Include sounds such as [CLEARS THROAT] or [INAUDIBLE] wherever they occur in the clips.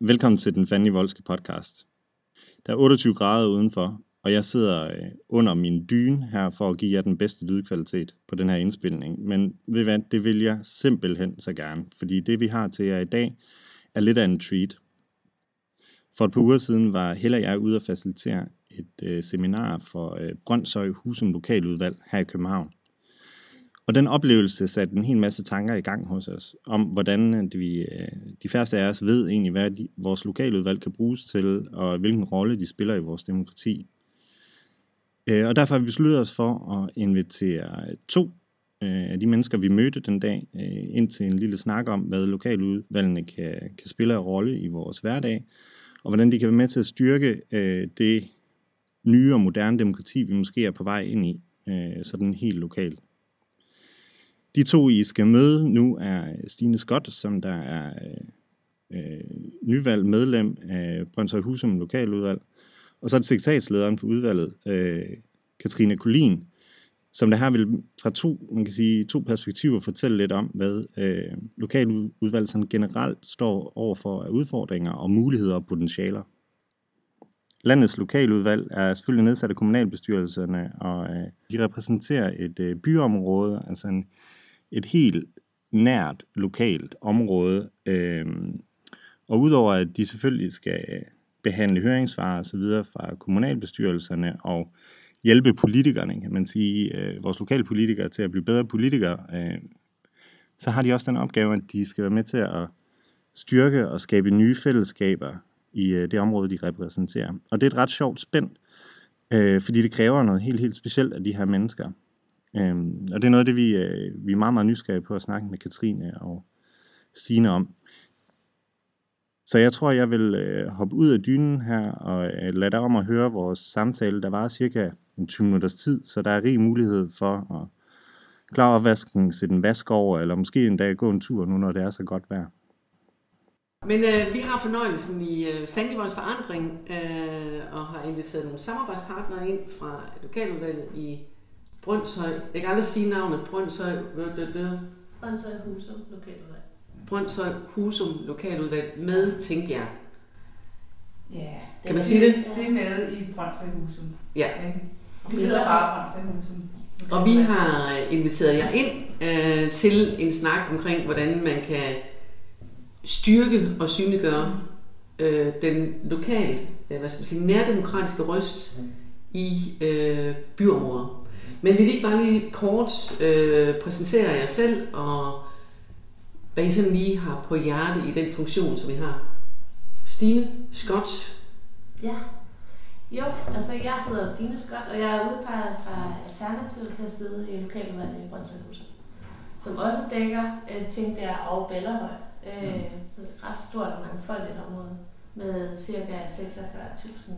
Velkommen til den Fanny Voldske podcast. Der er 28 grader udenfor, og jeg sidder øh, under min dyne her for at give jer den bedste lydkvalitet på den her indspilning. Men ved hvad, det vil jeg simpelthen så gerne, fordi det vi har til jer i dag er lidt af en treat. For et par uger siden var Hella og jeg ude at facilitere et øh, seminar for øh, Grøntsøj Husum Lokaludvalg her i København. Og den oplevelse satte en hel masse tanker i gang hos os, om hvordan øh, vi, øh, de færreste af os ved egentlig, hvad de, vores lokaludvalg kan bruges til, og hvilken rolle de spiller i vores demokrati. Øh, og derfor har vi besluttet os for at invitere to af de mennesker, vi mødte den dag, ind til en lille snak om, hvad lokaludvalgene kan, kan spille en rolle i vores hverdag, og hvordan de kan være med til at styrke det nye og moderne demokrati, vi måske er på vej ind i, sådan helt lokalt. De to, I skal møde nu, er Stine Scott, som der er øh, øh nyvalgt medlem af Brøndshøj Husum Lokaludvalg. Og så er det sekretariatslederen for udvalget, øh, Katrine Kolin, som der her vil fra to, man kan sige, to perspektiver fortælle lidt om, hvad øh, lokaludvalget sådan generelt står overfor af udfordringer og muligheder og potentialer. Landets lokaludvalg er selvfølgelig nedsat af kommunalbestyrelserne, og øh, de repræsenterer et øh, byområde, altså en, et helt nært lokalt område. Øh, og udover at de selvfølgelig skal behandle høringssvar og så videre fra kommunalbestyrelserne og hjælpe politikerne, kan man sige, øh, vores lokale politikere til at blive bedre politikere, øh, så har de også den opgave, at de skal være med til at styrke og skabe nye fællesskaber i øh, det område, de repræsenterer. Og det er et ret sjovt spænd, øh, fordi det kræver noget helt, helt specielt af de her mennesker. Øhm, og det er noget af det, vi, øh, vi er meget, meget nysgerrige på at snakke med Katrine og Sine om. Så jeg tror, jeg vil øh, hoppe ud af dynen her og øh, lade dig om at høre vores samtale. Der var cirka en 20 minutters tid, så der er rig mulighed for at klare opvasken, sætte en vask over, eller måske en dag gå en tur nu, når det er så godt vejr. Men øh, vi har fornøjelsen i øh, Fandivolds Forandring øh, og har inviteret nogle samarbejdspartnere ind fra lokaludvalget i Brøndshøj. Jeg kan aldrig sige navnet. Brøndshøj. Brøndshøj Husum Lokaludvalg. Brøndshøj Husum Lokaludvalg med Tænkjern. Ja. Kan man sige det? Det er med i Brøndshøj Husum. Ja. Det hedder bare Brøndshøj Husum. Og vi har inviteret jer ind øh, til en snak omkring, hvordan man kan styrke og synliggøre øh, den lokale, øh, hvad skal man sige, nærdemokratiske røst i øh, byområder. Men vil I ikke bare lige kort øh, præsentere jer selv, og hvad I sådan lige har på hjerte i den funktion, som I har? Stine Scott. Ja. Jo, altså jeg hedder Stine Scott, og jeg er udpeget fra Alternativet til at sidde i lokaludvalget i Brøndshøjhuset, som også dækker øh, ting der og Bellerhøj. Øh, mm. Så det er ret stort og mangfoldigt område med ca. 46.000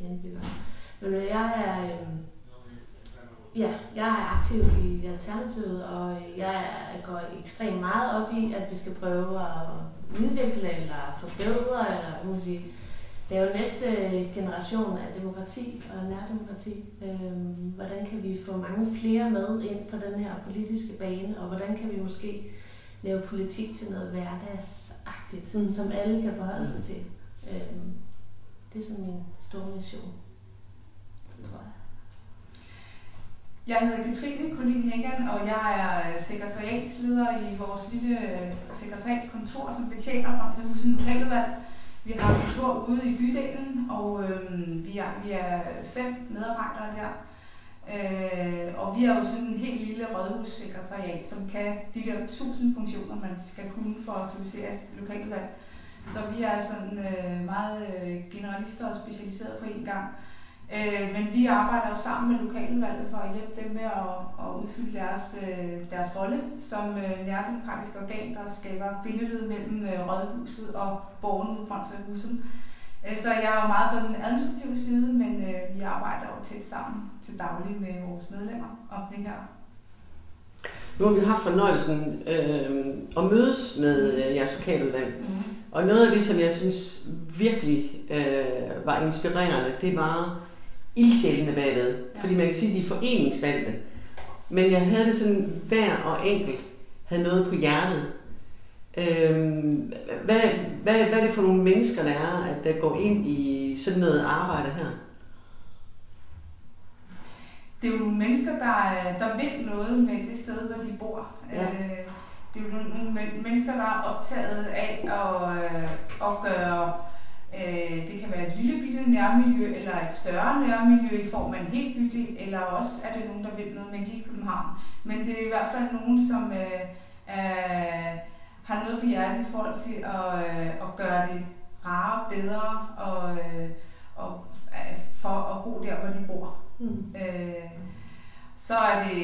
indbyggere. Men jeg er... Øh, Ja, jeg er aktiv i Alternativet, og jeg går ekstremt meget op i, at vi skal prøve at udvikle eller forbedre, eller hvad man sige. Det er jo næste generation af demokrati og nærdemokrati. Øhm, hvordan kan vi få mange flere med ind på den her politiske bane, og hvordan kan vi måske lave politik til noget hverdagsagtigt, mm. som alle kan forholde sig til. Øhm, det er sådan min store mission, tror jeg. Jeg hedder Katrine Colin Hagan, og jeg er øh, sekretariatsleder i vores lille øh, sekretariatkontor, som betjener Brøndshøjhusen Lokaludvalg. Vi har kontor ude i bydelen, og øhm, vi, er, vi er fem medarbejdere der. Øh, og vi er jo sådan en helt lille rådhussekretariat, som kan de der tusind funktioner, man skal kunne for at servicere lokaludvalg. Så vi er sådan øh, meget øh, generalister og specialiseret på én gang. Øh, men vi arbejder jo sammen med lokaludvalget for at hjælpe dem med at, at udfylde deres, øh, deres rolle som øh, nærdemokratisk organ, der skaber bindeled mellem øh, Rådhuset og borgerne ude på huset. Øh, så jeg er jo meget på den administrative side, men øh, vi arbejder jo tæt sammen til daglig med vores medlemmer om det her. Nu har vi haft fornøjelsen øh, at mødes med øh, jeres lokaludvalg. Mm. Og noget af det, som jeg synes virkelig øh, var inspirerende, det var ildsjælene bagved. Ja. Fordi man kan sige, at de er foreningsvalgte. Men jeg havde det sådan, hver og enkelt havde noget på hjertet. Øhm, hvad, hvad, hvad er det for nogle mennesker, der er, at der går ind i sådan noget arbejde her? Det er jo nogle mennesker, der, der vil noget med det sted, hvor de bor. Ja. Øh, det er jo nogle, nogle men- mennesker, der er optaget af at, øh, at gøre, øh, det kan være et lille bitte nærmiljø, eller et større nærmiljø i form af en hel bydel, eller også er det nogen, der vil noget med hele København. Men det er i hvert fald nogen, som øh, er, har noget på hjertet i forhold til at, øh, at gøre det rarere, bedre, og, øh, og øh, for at bo der, hvor de bor. Mm. Øh, så er, det,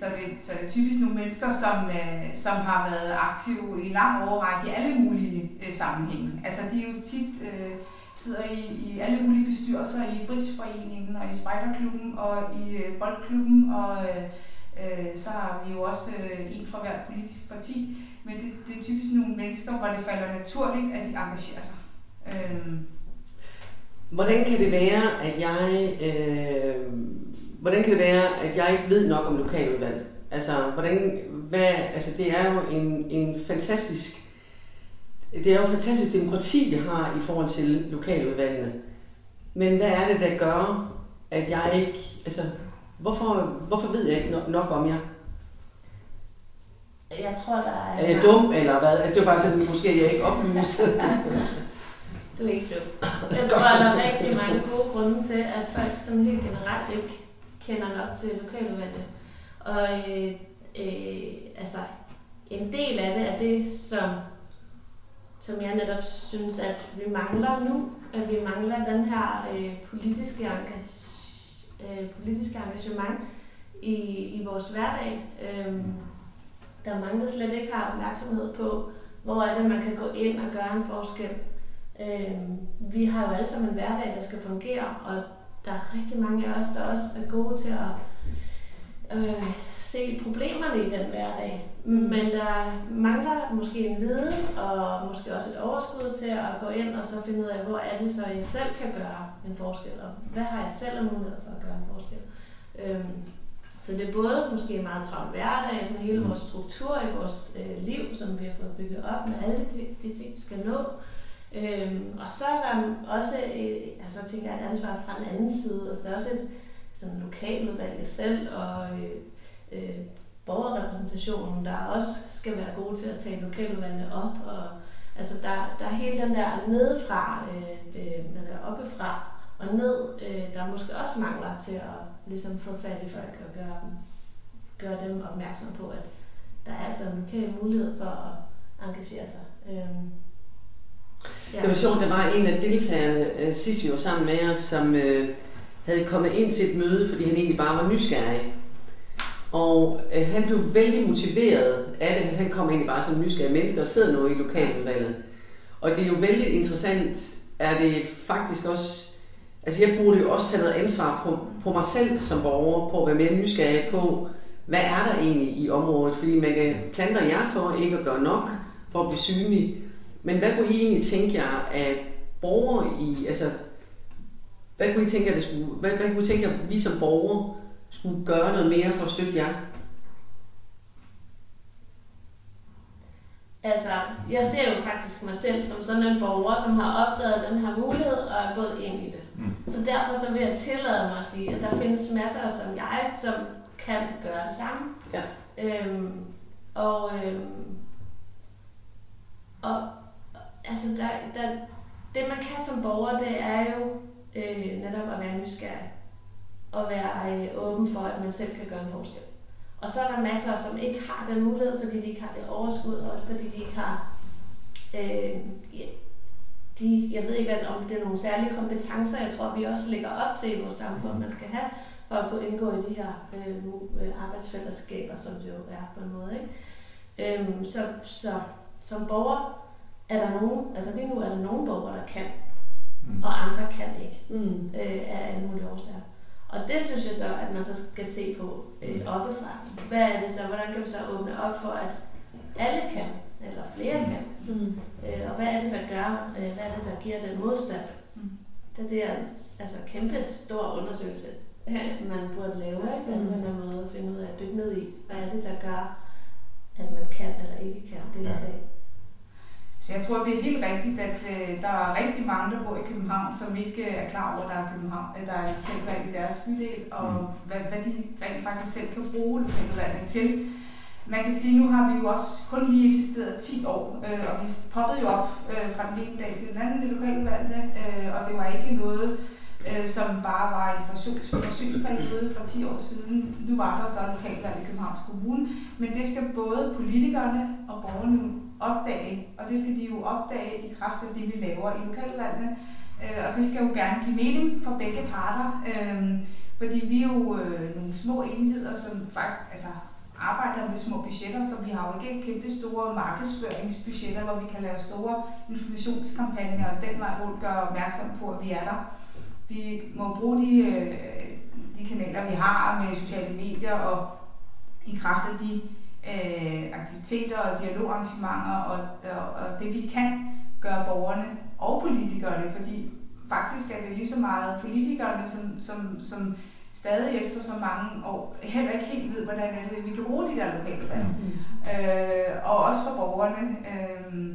så, er det, så er det typisk nogle mennesker, som, øh, som har været aktive i en lang overrække i alle mulige øh, sammenhænge. Altså de er jo tit øh, sidder i, i alle mulige bestyrelser i Bridgeforeningen og i Spejderklubben og i øh, Boldklubben og øh, øh, så har vi jo også øh, en fra hvert politisk parti. Men det, det er typisk nogle mennesker, hvor det falder naturligt, at de engagerer sig. Øh, Hvordan kan det være, at jeg... Øh, hvordan kan det være, at jeg ikke ved nok om lokaludvalg? Altså, hvordan, hvad, altså det er jo en, en fantastisk... Det er jo fantastisk demokrati, vi har i forhold til lokaludvalgene. Men hvad er det, der gør, at jeg ikke... Altså, hvorfor, hvorfor ved jeg ikke nok, nok om jer? Jeg tror, der er... Er jeg dum, eller hvad? Altså, det var bare sådan, måske jeg ikke oplyst. [LAUGHS] Du er ikke dum. Jeg tror, der er rigtig mange gode grunde til, at folk sådan helt generelt ikke kender nok til lokaludvalget. Og øh, øh, altså, en del af det er det, som, som jeg netop synes, at vi mangler nu. At vi mangler den her øh, politiske, engage, øh, politiske engagement i, i vores hverdag. Øh, der er mange, der slet ikke har opmærksomhed på, hvor er det, man kan gå ind og gøre en forskel. Øh, vi har jo alle sammen en hverdag, der skal fungere, og der er rigtig mange af os, der også er gode til at øh, se problemerne i den hverdag. Men der mangler måske en viden, og måske også et overskud til at gå ind og så finde ud af, hvor er det så, jeg selv kan gøre en forskel, og hvad har jeg selv af mulighed for at gøre en forskel. Øh, så det er både måske en meget travl hverdag, sådan hele vores struktur i vores øh, liv, som vi har fået bygget op med alle de, de ting, vi skal nå. Øhm, og så er der også et, altså, tænker jeg, et ansvar fra den anden side. Altså, der er også et sådan, lokaludvalg selv og øh, øh, borgerrepræsentationen, der også skal være gode til at tage lokaludvalgene op. Og, altså, der, der er hele den der nedefra, øh, øh det, hvad der er oppefra og ned, øh, der måske også mangler til at ligesom, få fat i folk og gøre, dem, gøre dem opmærksom på, at der er altså en lokal mulighed for at engagere sig. Øhm, Ja. Det var sjovt, der var en af deltagerne øh, sidst vi var sammen med os, som øh, havde kommet ind til et møde, fordi han egentlig bare var nysgerrig. Og øh, han blev vældig motiveret af det. Han kom egentlig bare som nysgerrig menneske og sidder nu i lokaludvalget. Og det er jo vældig interessant, er det faktisk også... Altså jeg burde jo også tage noget ansvar på, på mig selv som borger, på at være mere nysgerrig på, hvad er der egentlig i området? Fordi man kan planter jer for ikke at gøre nok for at blive synlig. Men hvad kunne I egentlig tænke jer, at borgere i, altså, hvad kunne I tænke jer, det skulle, hvad, hvad kunne I tænke jer, at vi som borgere skulle gøre noget mere for at støtte jer? Altså, jeg ser jo faktisk mig selv som sådan en borger, som har opdaget den her mulighed og er gået ind i det. Mm. Så derfor så vil jeg tillade mig at sige, at der findes masser som jeg, som kan gøre det samme. Ja. Øhm, og, øhm, og altså, der, der, det man kan som borger, det er jo øh, netop at være nysgerrig. Og være øh, åben for, at man selv kan gøre en forskel. Og så er der masser, som ikke har den mulighed, fordi de ikke har det overskud, og også fordi de ikke har øh, ja, de, jeg ved ikke, om det er nogle særlige kompetencer, jeg tror, vi også lægger op til i vores samfund, man skal have, for at kunne indgå i de her øh, øh, arbejdsfællesskaber, som det jo er på en måde. Ikke? Øhm, så, så som borger er der nogen, altså lige nu er der nogen borgere, der kan, mm. og andre kan ikke, Mm. øh, af alle mulige årsager. Og det synes jeg så, at man så skal se på øh, oppefra. Hvad er det så? Hvordan kan vi så åbne op for, at alle kan, eller flere kan? Mm. Øh, og hvad er det, der gør, øh, hvad er det, der giver den modstand? Mm. Det, det er altså kæmpe stor undersøgelse, [LAUGHS] man burde lave, ikke? At Mm. den her måde at finde ud af at dykke ned i, hvad er det, der gør, at man kan eller ikke kan deltage. Så jeg tror, det er helt rigtigt, at øh, der er rigtig mange, der bor i København, som ikke øh, er klar over, at der er, København, at der er lokalvalg i deres bydel, og Mm. hvad, hvad de rent faktisk selv kan bruge lokalvalgene til. Man kan sige, at nu har vi jo også kun lige eksisteret 10 år, øh, og vi poppede jo op øh, fra den ene dag til den anden i lokalvalgene, øh, og det var ikke noget, øh, som bare var en forsøgs, forsøgsperiode for 10 år siden. Nu var der så lokalvalg i Københavns Kommune, men det skal både politikerne og borgerne opdage, og det skal de jo opdage i kraft af det, vi laver i lokalvalgene. Øh, og det skal jo gerne give mening for begge parter, øh, fordi vi er jo øh, nogle små enheder, som faktisk altså, arbejder med små budgetter, så vi har jo ikke kæmpe store markedsføringsbudgetter, hvor vi kan lave store informationskampagner og den vej rundt gøre opmærksom på, at vi er der. Vi må bruge de, øh, de kanaler, vi har med sociale medier og i kraft af de øh, aktiviteter og dialogarrangementer og, og, og det vi kan gøre borgerne og politikerne, fordi faktisk er det lige så meget politikerne, som, som, som stadig efter så mange år heller ikke helt ved, hvordan er det, vi kan bruge de der lokale valg. Øh, og også for borgerne. Øh,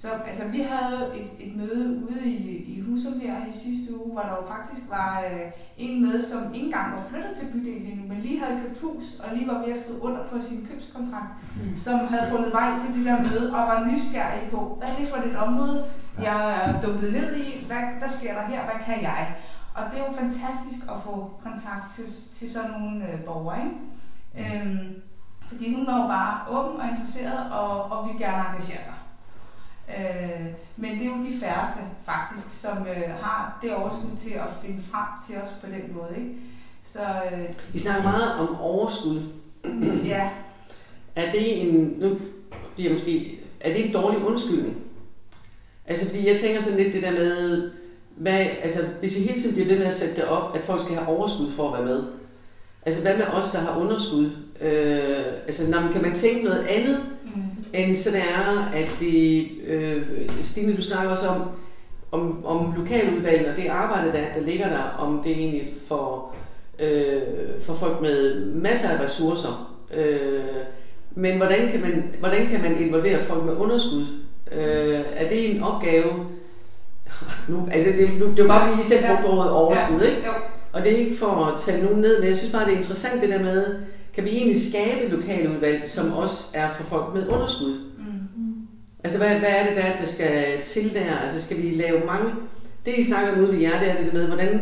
så altså, vi havde et, et møde ude i, i Husum her i sidste uge, hvor der jo faktisk var øh, en med, som ikke engang var flyttet til bydelen endnu, men lige havde købt hus og lige var ved at skrive under på sin købskontrakt, mm. som havde fundet vej til det der møde og var nysgerrig på, hvad er det for et område, jeg er dumpet ned i, hvad, hvad sker der her, hvad kan jeg? Og det er jo fantastisk at få kontakt til, til sådan nogle øh, borgere, ikke? Øhm, fordi hun var jo bare åben og interesseret og, og ville gerne engagere sig. Øh, men det er jo de færreste faktisk, som øh, har det overskud til at finde frem til os på den måde. Ikke? Så øh, Vi snakker meget om overskud. [CLEARS THROAT] ja, Er det en, nu bliver måske, er det en dårlig undskyldning? Altså, fordi jeg tænker sådan lidt det der med, hvad, altså, hvis vi hele tiden bliver ved med at sætte det op, at folk skal have overskud for at være med. Altså, hvad med os, der har underskud? Øh, altså, når man, kan man tænke noget andet, end så det er, at det, øh, Stine, du snakker også om, om, om lokaludvalget og det arbejde, der, der ligger der, om det egentlig for, øh, for folk med masser af ressourcer. Øh, men hvordan kan, man, hvordan kan man involvere folk med underskud? Øh, er det en opgave? [LAUGHS] Nu, altså det, nu, det er jo bare, fordi I selv brugte ordet overskud, ikke? jo, Og det er ikke for at tage nogen ned, men jeg synes bare, det er interessant det der med, kan vi egentlig skabe lokaludvalg, som også er for folk med underskud? mm, Altså, hvad, hvad er det der, der skal til der? Altså, skal vi lave mange... Det, I snakker om ude ved jer, det er det med, hvordan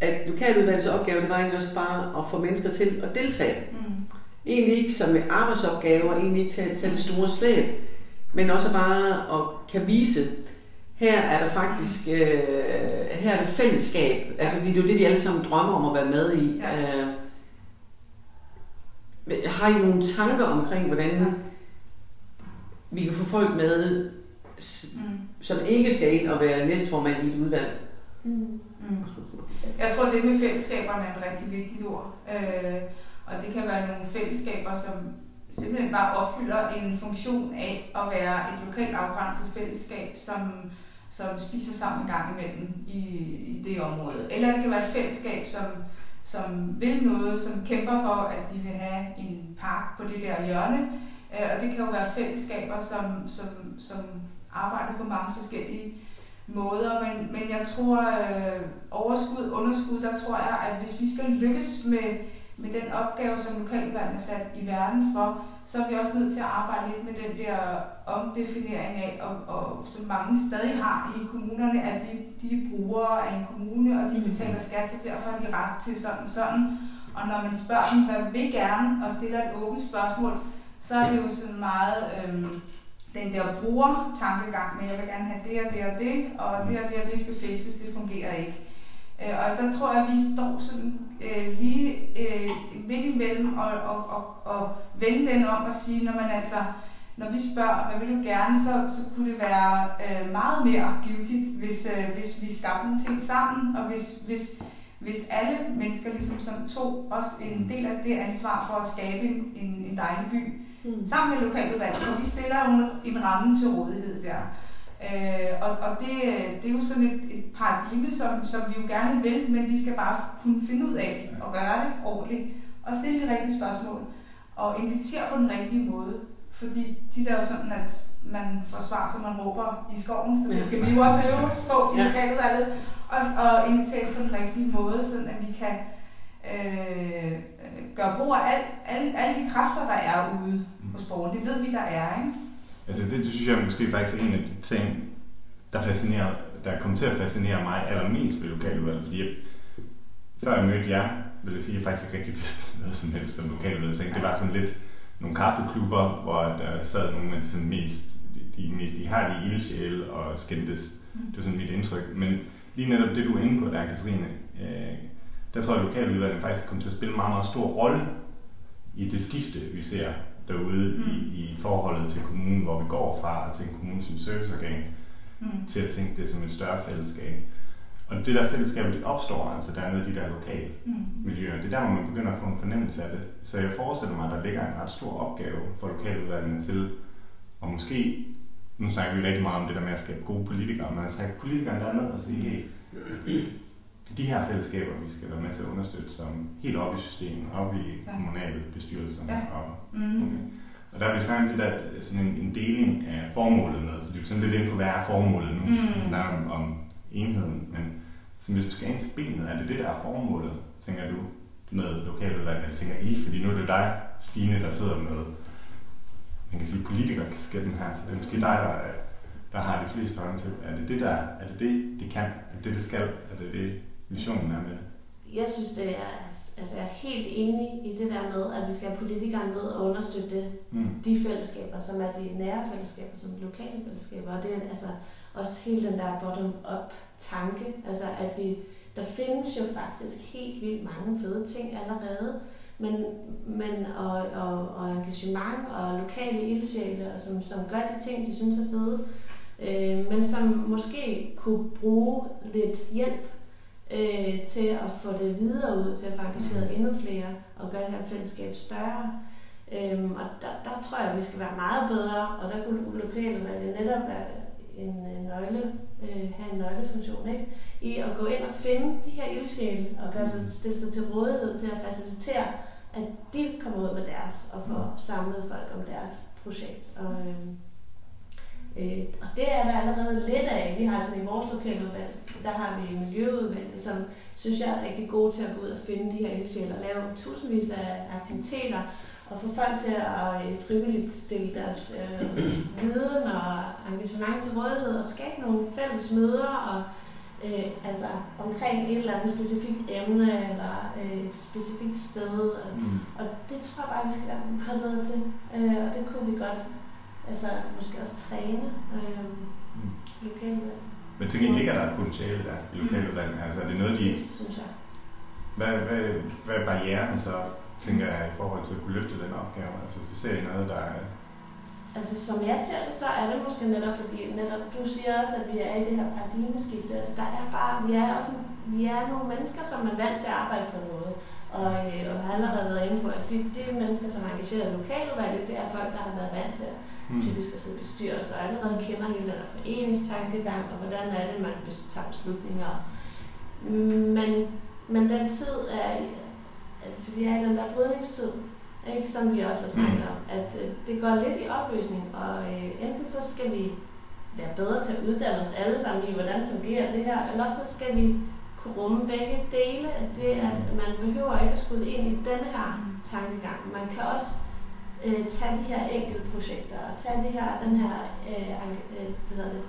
at lokaludvalgets opgave, det var egentlig også bare at få mennesker til at deltage. mm, Egentlig ikke som en arbejdsopgave, og egentlig ikke til tage det store slæb, men også bare at kan vise, her er der faktisk, øh, her er det fællesskab. Altså, det er jo det, vi alle sammen drømmer om at være med i. Ja. Øh, har I nogle tanker omkring, hvordan vi kan få folk med, mm. som ikke skal ind og være næstformand i et udvalg? Mm. Mm. [LAUGHS] Jeg tror, det med fællesskaberne er et rigtig vigtigt ord. Øh, og det kan være nogle fællesskaber, som simpelthen bare opfylder en funktion af at være et lokalt afgrænset fællesskab, som, som spiser sammen en gang imellem i, i det område. Eller det kan være et fællesskab, som, som vil noget, som kæmper for, at de vil have en park på det der hjørne. Øh, og det kan jo være fællesskaber, som, som, som arbejder på mange forskellige måder, men, men jeg tror, øh, overskud, underskud, der tror jeg, at hvis vi skal lykkes med, med den opgave, som lokalvalget er sat i verden for, så er vi også nødt til at arbejde lidt med den der omdefinering af, og, og som mange stadig har i kommunerne, at de, de er brugere af en kommune, og de betaler skat, så derfor har de ret til sådan sådan. Og når man spørger dem, hvad vil gerne, og stiller et åbent spørgsmål, så er det jo sådan meget øhm, den der bruger-tankegang med, jeg vil gerne have det og det og det, og det og det og det skal fikses, det fungerer ikke. Øh, og der tror jeg, at vi står sådan øh, lige øh, midt imellem og, og, og, og vende den om og sige, når man altså, når vi spørger, hvad vil du gerne, så, så kunne det være øh, meget mere givtigt, hvis, øh, hvis vi skabte nogle ting sammen, og hvis, hvis, hvis alle mennesker ligesom som tog også en del af det ansvar for at skabe en, en, en dejlig by, Mm. sammen med lokaludvalget, for vi stiller jo en ramme til rådighed der. Øh, og og det, det er jo sådan et, et paradigme, som, som vi jo gerne vil, men vi skal bare kunne finde ud af at gøre det ordentligt, og stille de rigtige spørgsmål, og invitere på den rigtige måde. fordi tit er jo sådan, at man får svar, som man råber i skoven, så det skal vi jo også øve os på i lokaludvalget, og, og invitere på den rigtige måde, sådan at vi kan øh, gøre brug af al, alle, alle de kræfter, der er ude hos borgerne. Det ved vi, der er, ikke? Altså det, det synes jeg måske faktisk er en af de ting, der fascinerer, der kommer til at fascinere mig allermest ved lokaludvalget, fordi jeg, før jeg mødte jer, vil jeg sige, at jeg faktisk ikke rigtig vidste [LAUGHS] noget som helst om lokaludvalget. Så Det var sådan lidt nogle kaffeklubber, hvor der sad nogle af de sådan mest, de mest ihærdige ildsjæle og skændtes. Det var sådan mit indtryk. Men lige netop det, du er inde på der, Katrine, øh, der tror jeg, at lokaludvalget faktisk kommer til at spille en meget, meget stor rolle i det skifte, vi ser derude mm. i, i forholdet til kommunen, hvor vi går fra at tænke kommunen som serviceorgan, Mm. til at tænke det som et større fællesskab. Og det der fællesskab, det opstår altså dernede i de der lokale Mm. miljøer. Det er der, hvor man begynder at få en fornemmelse af det. Så jeg forestiller mig, at der ligger en ret stor opgave for lokaludvalgene til, og måske, nu snakker vi rigtig meget om det der med at skabe gode politikere, men at trække politikerne derned og sige, hey, de her fællesskaber, vi skal være med til at understøtte som helt op i systemet, op i Ja. kommunale bestyrelser. Ja. Og, Mm. okay. Og der har vi snakket om det der, sådan en, en deling af formålet med, fordi vi er sådan lidt inde på, hvad er formålet nu, Mm. mm. snakker om, om enheden, men så hvis vi skal ind til benet, er det det, der er formålet, tænker du, med lokaludvalg, eller tænker I, fordi nu er det dig, Stine, der sidder med, man kan sige, politikerkasketten her, så det er måske dig, der, er- der har de fleste øjne til. Er det det, der, er det det, det kan? Er det det, det skal? Er det det, visionen er med det? Jeg synes, det er, altså jeg er helt enig i det der med, at vi skal have politikere med og understøtte det, Mm. de fællesskaber, som er de nære fællesskaber, som de lokale fællesskaber. Og det er altså også hele den der bottom-up tanke, altså at vi, der findes jo faktisk helt vildt mange fede ting allerede, men, men og, og, og engagement og lokale ildsjæle, og som, som gør de ting, de synes er fede, øh, men som måske kunne bruge lidt hjælp øh, til at få det videre ud, til at få engageret endnu flere og gøre det her fællesskab større. Øhm, og der, der tror jeg, at vi skal være meget bedre, og der kunne lokaludvalget netop være en øh, nøgle, øh, have en nøglefunktion ikke? i at gå ind og finde de her ildsjæle og gøre sig, stille sig til rådighed til at facilitere, at de kommer ud med deres og får samlet folk om deres projekt. Og, øhm, øh, og det er der allerede lidt af. Vi har sådan i vores lokaludvalg, der har vi miljøudvalget, som synes jeg er rigtig gode til at gå ud og finde de her ildsjæle og lave tusindvis af aktiviteter og få folk til at øh, frivilligt stille deres øh, viden og engagement til rådighed og skabe nogle fælles møder og øh, altså omkring et eller andet specifikt emne eller øh, et specifikt sted. Og, Mm. og det tror jeg bare, vi skal være meget bedre til. Øh, og det kunne vi godt altså, måske også træne øh, Mm. lokalt. Men til gengæld ligger der et potentiale der i lokaludvalget. Altså er det noget, de... Det synes jeg. Hvad, hvad, hvad er barrieren så, tænker jeg, i forhold til at kunne løfte den opgave? Altså ser i noget, der er... Altså som jeg ser det, så er det måske netop fordi, netop du siger også, at vi er i det her paradigmeskifte. Altså der er bare, vi er også vi er nogle mennesker, som er vant til at arbejde på noget. Og, øh, og har allerede været inde på, at de, de mennesker, som er engageret i lokaludvalget, det er folk, der har været vant til Mm. typisk at sidde i bestyrelser, og allerede kender hele den her foreningstankegang, og hvordan er det, man tager beslutninger. Men, men den tid er, altså vi er i den der brydningstid, ikke, som vi også har snakket om, at øh, det går lidt i opløsning, og øh, enten så skal vi være bedre til at uddanne os alle sammen i, hvordan fungerer det her, eller så skal vi kunne rumme begge dele, at det at man behøver ikke at skulle ind i denne her tankegang. Man kan også øh, tage de her enkelte projekter, og tage det her, den her, øh, øh, hvad hedder det,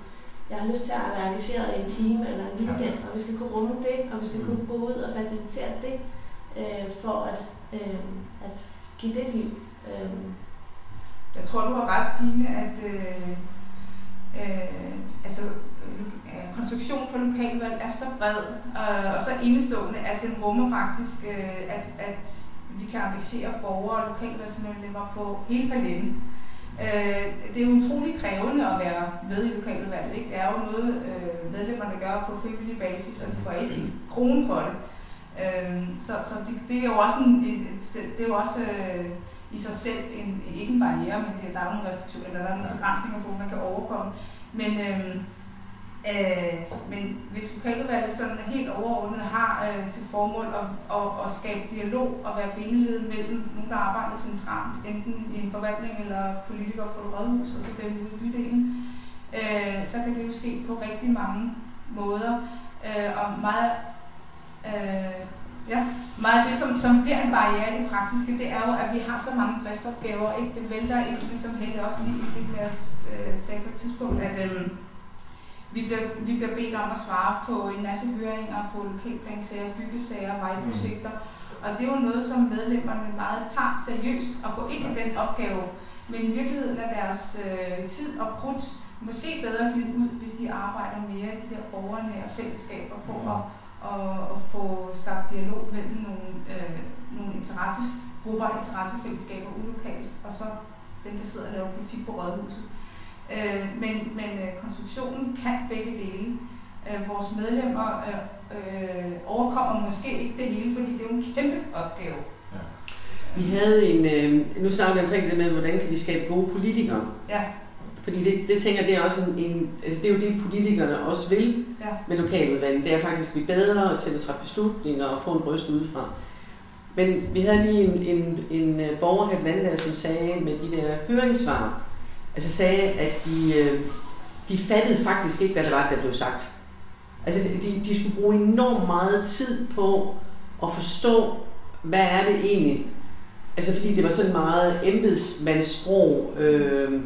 jeg har lyst til at være engageret i en time eller en weekend, og vi skal kunne rumme det, og vi skal kunne gå ud og facilitere det, øh, for at, øh, at give det liv. Øh, Jeg tror, du har ret, Stine, at øh, øh, altså, øh, konstruktion for lokalvalg er så bred øh, og så indestående, at den rummer faktisk, øh, at, at vi kan engagere borgere og lokalvalgsmedlemmer på hele paletten. Øh, det er jo utrolig krævende at være med i lokaludvalget. Ikke? Det er jo noget, øh, medlemmerne gør på frivillig basis, og de får ikke en krone for det. Øh, så så det, det er jo også, en, en, det er jo også øh, i sig selv en, ikke en barriere, men det, der er nogle restriktioner, eller der er nogle begrænsninger på, man kan overkomme. Men, øh, Øh, men hvis lokaludvalget sådan helt overordnet har øh, til formål at, at, at skabe dialog og være bindeled mellem nogen, der arbejder centralt, enten i en forvaltning eller politikere på et rådhus, og så dem ude i bydelen, øh, så kan det jo ske på rigtig mange måder. Øh, og meget, øh, ja, meget af det, som, som bliver en barriere i det praktiske, det er jo, at vi har så mange driftopgaver. Ikke? Det vælter ind, som helst også lige lidt mere øh, sagde på et tidspunkt, at øh, vi bliver, vi bliver bedt om at svare på en masse høringer på lokalplansager, byggesager, vejprojekter. Og det er jo noget, som medlemmerne meget tager seriøst og går ind i den opgave. Men i virkeligheden er deres øh, tid og krudt måske bedre givet ud, hvis de arbejder mere i de der borgernære fællesskaber på at, at, at få skabt dialog mellem nogle, øh, nogle interessegrupper og interessefællesskaber ulokalt, og så dem, der sidder og laver politik på rådhuset. Øh, men men øh, konstruktionen kan begge dele. Øh, vores medlemmer øh, øh, overkommer måske ikke det hele, fordi det er jo en kæmpe opgave. Ja. Vi havde en, øh, nu snakker vi omkring det med, hvordan kan vi skabe gode politikere. Ja. Fordi det, det tænker det er også en, en, altså det er jo det, politikerne også vil ja. med lokaludvalget. Det er faktisk at blive bedre til at træffe beslutninger og få en røst udefra. Men vi havde lige en, en, en øh, borger her den anden der, som sagde med de der høringssvar, altså sagde, at de, øh, de fattede faktisk ikke, hvad det var, der blev sagt. Altså de, de skulle bruge enormt meget tid på at forstå, hvad er det egentlig? Altså fordi det var sådan meget embedsmandssprog. Øh,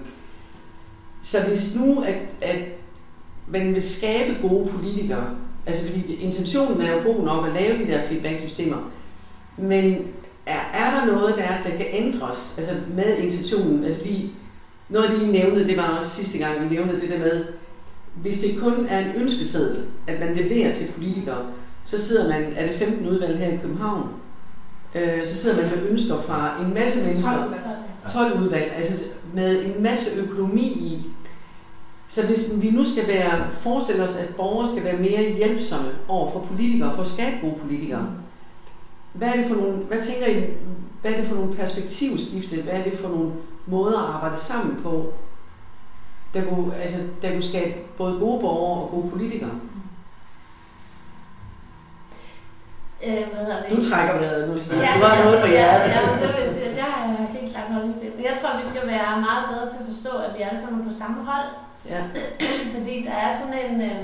så hvis nu, at, at man vil skabe gode politikere, altså fordi intentionen er jo god nok at lave de der feedback-systemer, men er, er der noget, der, der kan ændres altså med intentionen? Altså fordi noget af det, I nævnte, det var også sidste gang, vi nævnte det der med, hvis det kun er en ønskeseddel, at man leverer til politikere, så sidder man, er det 15 udvalg her i København, øh, så sidder man med ønsker fra en masse mennesker, 12 udvalg, 12 udvalg altså med en masse økonomi i. Så hvis vi nu skal være, forestille os, at borgere skal være mere hjælpsomme over for politikere, for at skabe gode politikere, hvad er det for nogle, hvad tænker I, hvad er det for nogle perspektivskifte, hvad er det for nogle måder at arbejde sammen på, der kunne, altså, der kunne skabe både gode borgere og gode politikere? Øh, hvad hedder det? Du trækker vejret nu, Stine. Ja, du har noget på hjertet. Ja, ja det, det, det, har jeg helt klart noget til. Men jeg tror, vi skal være meget bedre til at forstå, at vi alle sammen er på samme hold. Ja. [CLEARS THROAT] fordi der er sådan en, øh,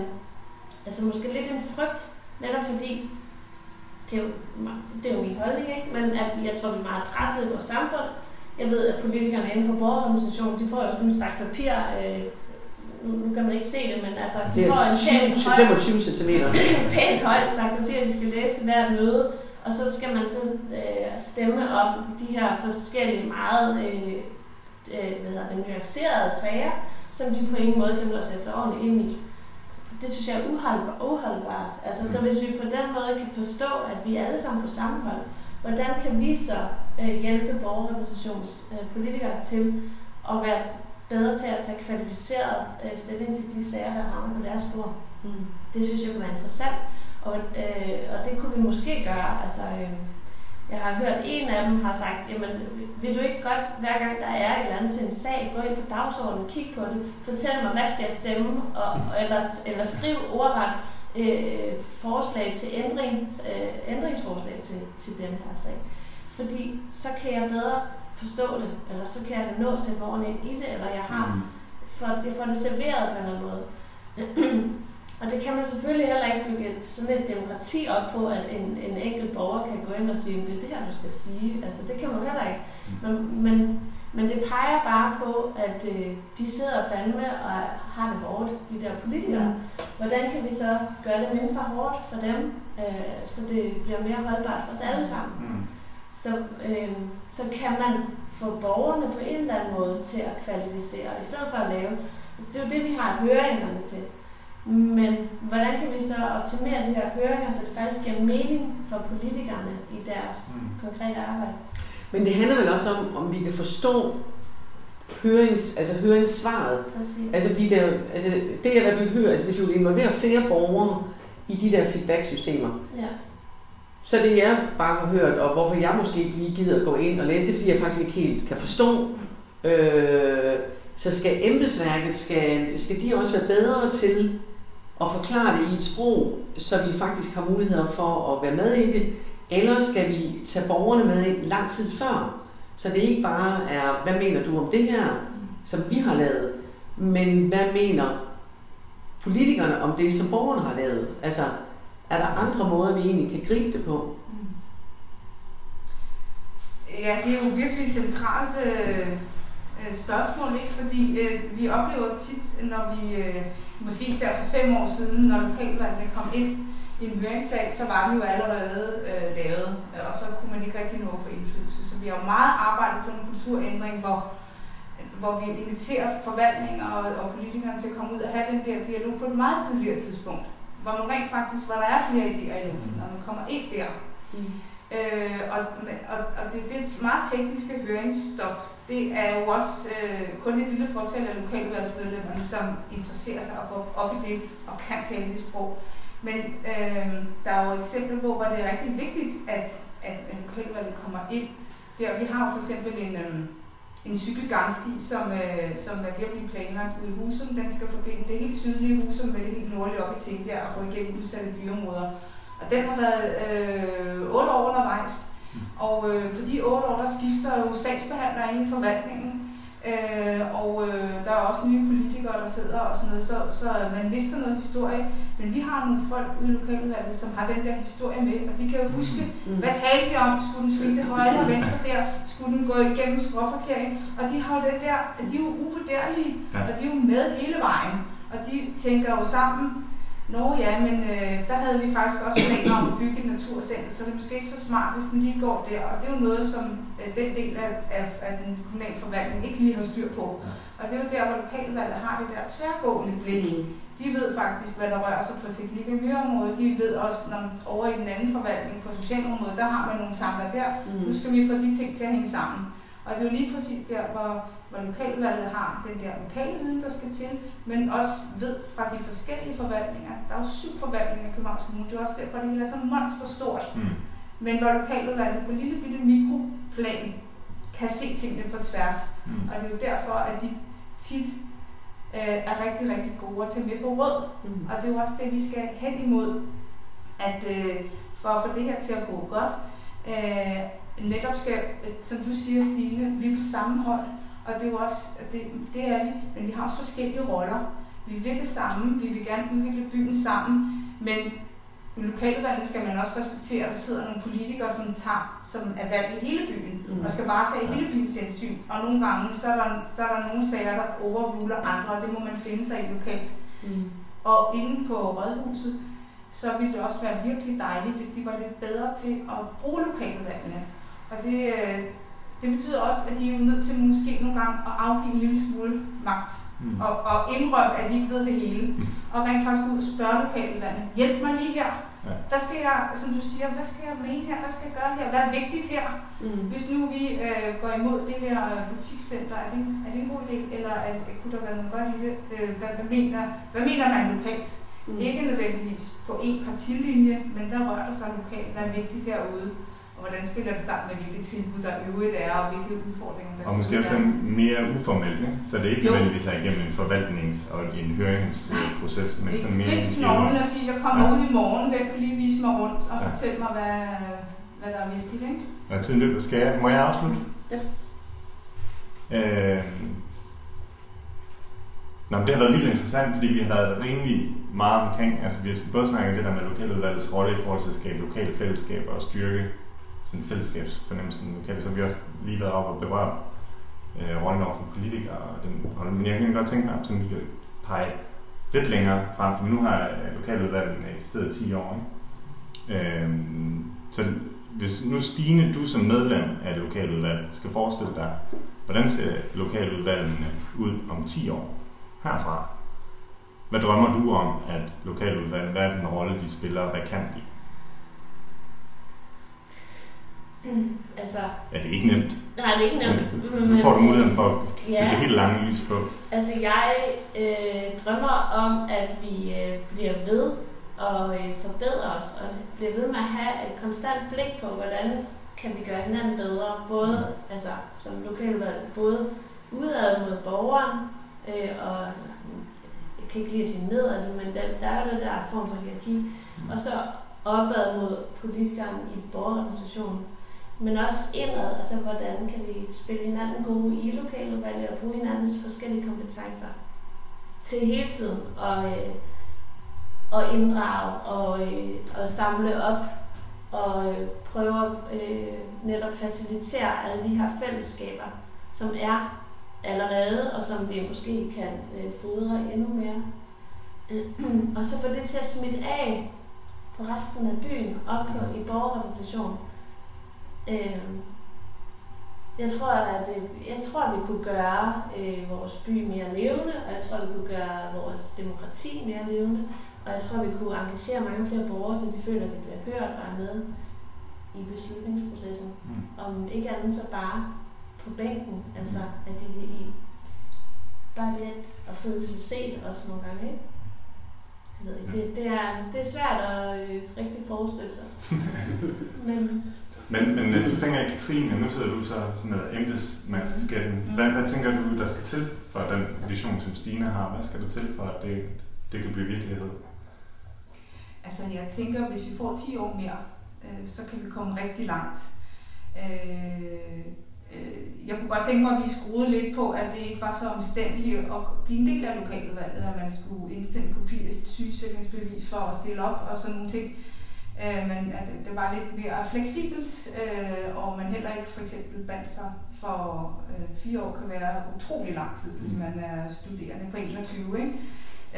altså måske lidt en frygt, netop fordi, det er, jo, det er jo min holdning, ikke? men at jeg tror, vi er meget presset i vores samfund. Jeg ved, at politikerne inde på borgerorganisationen, de får jo sådan en stak papir, øh, nu, nu kan man ikke se det, men altså, de det er får en pæn 25 cm. [CLEARS THROAT] pæn høj stak papir, de skal læse til hvert møde, og så skal man så øh, stemme om de her forskellige meget øh, øh, hvad hedder det, nuancerede sager, som de på ingen måde kan nå at sætte sig ordentligt ind i. Det synes jeg er uholdbart. Altså, så hvis vi på den måde kan forstå, at vi er alle sammen på samme hold, hvordan kan vi så øh, hjælpe borgerrepræsentationspolitikere øh, til at være bedre til at tage kvalificeret øh, stilling til de sager, der havner på deres bord. Mm. Det synes jeg kunne være interessant, og, øh, og det kunne vi måske gøre. Altså, øh, jeg har hørt, at en af dem har sagt, jamen vil du ikke godt, hver gang der er et eller andet til en sag, gå ind på dagsordenen, kig på det, fortæl mig, hvad skal jeg stemme, og, eller, eller skriv ordret øh, forslag til ændring, øh, ændringsforslag til, til den her sag. Fordi så kan jeg bedre forstå det, eller så kan jeg nå at sætte mig ind i det, eller jeg har mm. for, jeg får det serveret på en eller anden måde. [CLEARS THROAT] og det kan man selvfølgelig heller ikke bygge et, sådan et demokrati op på, at en, en enkelt borger kan gå ind og sige, det er det her, du skal sige. Altså det kan man heller ikke. Mm. Men, men, men det peger bare på, at øh, de sidder fandme og har det hårdt, de der politikere. Mm. Hvordan kan vi så gøre det mindre hårdt for dem, øh, så det bliver mere holdbart for os alle sammen? Mm så, øh, så kan man få borgerne på en eller anden måde til at kvalificere, i stedet for at lave. Det er jo det, vi har høringerne til. Men hvordan kan vi så optimere de her høringer, så det faktisk giver mening for politikerne i deres mm. konkrete arbejde? Men det handler vel også om, om vi kan forstå hørings, altså høringssvaret. Præcis. Altså, vi kan, altså det jeg i hvert fald hører, altså hvis vi vil involvere flere borgere i de der feedback-systemer, ja så det jeg bare har hørt, og hvorfor jeg måske ikke lige gider at gå ind og læse det, fordi jeg faktisk ikke helt kan forstå. Øh, så skal embedsværket, skal, skal de også være bedre til og forklare det i et sprog, så vi faktisk har muligheder for at være med i det, eller skal vi tage borgerne med ind lang tid før, så det ikke bare er, hvad mener du om det her, som vi har lavet, men hvad mener politikerne om det, som borgerne har lavet? Altså, er der andre måder, vi egentlig kan gribe det på? Ja, det er jo virkelig et centralt øh, øh, spørgsmål, ikke? fordi øh, vi oplever tit, når vi, øh, måske især for fem år siden, når lokalvalgene kom ind en høringssag, så var den jo allerede øh, lavet, øh, og så kunne man ikke rigtig nå for indflydelse. Så vi har jo meget arbejdet på en kulturændring, hvor, hvor vi inviterer forvaltninger og, og politikere til at komme ud og have den der dialog på et meget tidligere tidspunkt, hvor man rent faktisk, hvor der er flere idéer i luften, når man kommer ind der. Mm. Øh, og, og, og det, det meget tekniske høringsstof, det er jo også øh, kun et lille fortal af lokalvalgsmedlemmerne, som interesserer sig og går op i det og kan tale det sprog. Men øh, der er jo eksempler på, hvor det er rigtig vigtigt, at, at lokalvalget kommer ind. Der, vi har jo for eksempel en, øh, en cykelgangsti, som, øh, som er virkelig planlagt ude i Husum. Den skal forbinde det helt sydlige Husum med det helt nordlige op i Tingbjerg og gå igennem udsatte byområder. Og den har været øh, 8 år undervejs. Mm. Og øh, på de 8 år, der skifter jo sagsbehandlere i forvaltningen. Øh, og øh, der er også nye politikere, der sidder og sådan noget, så, så man mister noget historie. Men vi har nogle folk ude i lokaludvalget, som har den der historie med, og de kan jo huske, mm. hvad talte vi om? Skulle den svinge til højre eller venstre der? Skulle den gå igennem skråparkering? Og de har jo den der, de er jo uvurderlige, ja. og de er jo med hele vejen. Og de tænker jo sammen, Nå ja, men øh, der havde vi faktisk også planer om at bygge et naturcenter, så det er måske ikke så smart, hvis den lige går der. Og det er jo noget, som øh, den del af, af, af den kommunale forvaltning ikke lige har styr på. Og det er jo der, hvor lokalvalget har det der tværgående blik. Mm. De ved faktisk, hvad der rører sig på teknik- og miljøområdet. De ved også, når over i den anden forvaltning på socialområdet, der har man nogle tanker der. Mm. Nu skal vi få de ting til at hænge sammen. Og det er jo lige præcis der, hvor hvor lokalvalget har den der lokale viden, der skal til, men også ved fra de forskellige forvaltninger. Der er jo syv forvaltninger i Københavns Kommune, det er også derfor, det hele er så monsterstort. Mm. Men hvor lokalvalget på lille bitte mikroplan kan se tingene på tværs. Mm. Og det er jo derfor, at de tit øh, er rigtig, rigtig gode at tage med på råd. Mm. Og det er jo også det, vi skal hen imod, at øh, for at få det her til at gå godt, øh, netop skal, som du siger, Stine, vi er på samme hold. Og det er jo også, det, det er vi, men vi har også forskellige roller. Vi vil det samme, vi vil gerne udvikle byen sammen, men i lokalvalget skal man også respektere, at der sidder nogle politikere, som, tager, som er valgt i hele byen, mm. og skal bare tage hele byens hensyn. Og nogle gange, så er der, så er der nogle sager, der overruler andre, og det må man finde sig i lokalt. Mm. Og inde på Rådhuset, så ville det også være virkelig dejligt, hvis de var lidt bedre til at bruge lokalvalgene. Og det, øh, det betyder også, at de er nødt til måske nogle gange at afgive en lille smule magt. Mm. Og, og indrømme, at de ikke ved det hele. Mm. Og rent faktisk ud og spørge lokaludvalgene. Hjælp mig lige her. Ja. Hvad skal jeg, som du siger, hvad skal jeg mene her? Hvad skal jeg gøre her? Hvad er vigtigt her? Mm. Hvis nu vi øh, går imod det her butikscenter, er det, er det en god idé? Eller er, kunne der være noget godt i det? Øh, hvad, hvad, mener, hvad mener man lokalt? Mm. Ikke nødvendigvis på en partilinje, men der rører der sig lokalt. Hvad er vigtigt herude? Og hvordan spiller det sammen med, hvilke tilbud der øvrigt er, og hvilke udfordringer der Og måske også mere uformelt, ikke? så det er ikke nødvendigvis er igennem en forvaltnings- og en høringsproces, men sådan mere en dialog. at sige, jeg kommer ja. ud i morgen, hvem kan lige vise mig rundt og ja. fortælle mig, hvad, hvad der er vigtigt. Ikke? Og tiden løber. Skal jeg, må jeg afslutte? Ja. Øh, Nå, men det har været vildt interessant, fordi vi har været rimelig meget omkring, altså vi har både snakket det der med lokaludvalgets rolle i forhold til at skabe lokale fællesskaber og styrke sådan fællesskabsfornemmelsen lokalt, så vi også lige været op og berøre øh, rollen over for politikere og den rolle. Men jeg kan godt tænke mig, at vi kan pege lidt længere frem, for nu har lokaludvalgene i stedet 10 år. Ikke? Øh, så hvis nu Stine, du som medlem af lokaludvalget, skal forestille dig, hvordan ser lokaludvalgene ud om 10 år herfra? Hvad drømmer du om, at lokaludvalget, hvad er den rolle, de spiller, hvad kan de? Mm, altså, ja, det er ikke nemt. Nej, det er ikke nemt. Men, nu får du muligheden for at sætte ja, det helt lange lys på. Altså, jeg øh, drømmer om, at vi øh, bliver ved og øh, forbedre os, og bliver ved med at have et konstant blik på, hvordan kan vi gøre hinanden bedre, både mm. altså, som lokalvalg, både udad mod borgeren øh, og kan ikke lide at sige nedad, men der, der er jo den der form for hierarki. Mm. Og så opad mod politikeren i borgerorganisationen. Men også indad, altså hvordan kan vi spille hinanden gode i lokaludvalget og bruge hinandens forskellige kompetencer til hele tiden og, øh, og inddrage og, øh, og samle op og øh, prøve at øh, netop facilitere alle de her fællesskaber, som er allerede, og som vi måske kan øh, fodre endnu mere. Øh, [CLEARS THROAT] og så få det til at smitte af på resten af byen, op på, i borgerrepræsentationen Øh, jeg tror, at jeg tror, at vi kunne gøre øh, vores by mere levende, og jeg tror, at vi kunne gøre vores demokrati mere levende, og jeg tror, at vi kunne engagere mange flere borgere, så de føler, at de bliver hørt og er med i beslutningsprocessen. Mm. Om ikke andet så bare på bænken, altså at de i bare det at føle sig set også nogle gange, ikke? Jeg ved ikke, det, det, er, det er svært at øh, rigtig forestille sig. [LAUGHS] Men Men, men øh, så tænker jeg, Katrine, nu sidder du så med embedsmandskabsskatten. Hvad, hvad tænker du, der skal til for den vision, som Stine har? Hvad skal der til for, at det, det kan blive virkelighed? Altså jeg tænker, hvis vi får 10 år mere, øh, så kan vi komme rigtig langt. Øh, øh, jeg kunne godt tænke mig, at vi skruede lidt på, at det ikke var så omstændeligt at blive en del af lokaludvalget, at man skulle indstille en kopi af sit sygesætningsbevis for at stille op og sådan nogle ting. Øh, men at det var lidt mere fleksibelt, øh, og man heller ikke for eksempel bandt sig for øh, fire år kan være utrolig lang tid, hvis man er studerende på 21. Ikke?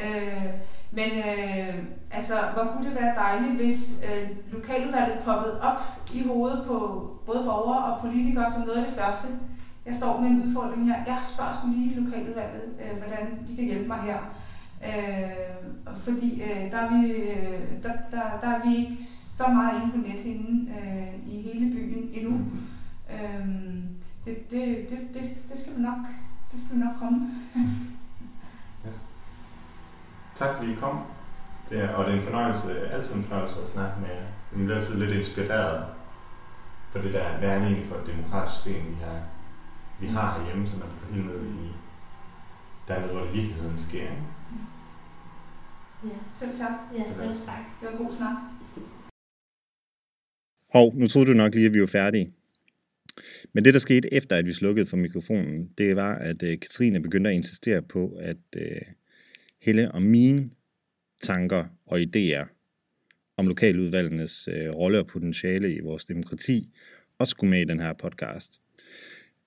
Øh, men øh, altså, hvor kunne det være dejligt, hvis øh, lokaludvalget poppede op i hovedet på både borgere og politikere som noget af det første. Jeg står med en udfordring her. Jeg spørger lige lokaludvalget, øh, hvordan de kan hjælpe mig her. Øh, fordi øh, der, er vi, øh, der, der, der er vi ikke så meget inde på nethinden øh, i hele byen endnu. Mm. Øh, det, det, det, det, det skal vi nok, det skal vi nok komme. Tak fordi I kom. Det er, og det er en fornøjelse, altid en fornøjelse at snakke med jer. Man bliver altid lidt inspireret på det der, hvad er det egentlig for et demokratisk system, vi har, vi har herhjemme, som er på helt ned i dernede, hvor det virkeligheden sker. Ikke? Ja, Selv tak. ja selv tak. Det var en god snak. Og nu troede du nok lige, at vi var færdige. Men det, der skete efter, at vi slukkede for mikrofonen, det var, at øh, Katrine begyndte at insistere på, at øh, Helle og mine tanker og idéer om lokaludvalgenes øh, rolle og potentiale i vores demokrati også skulle med i den her podcast.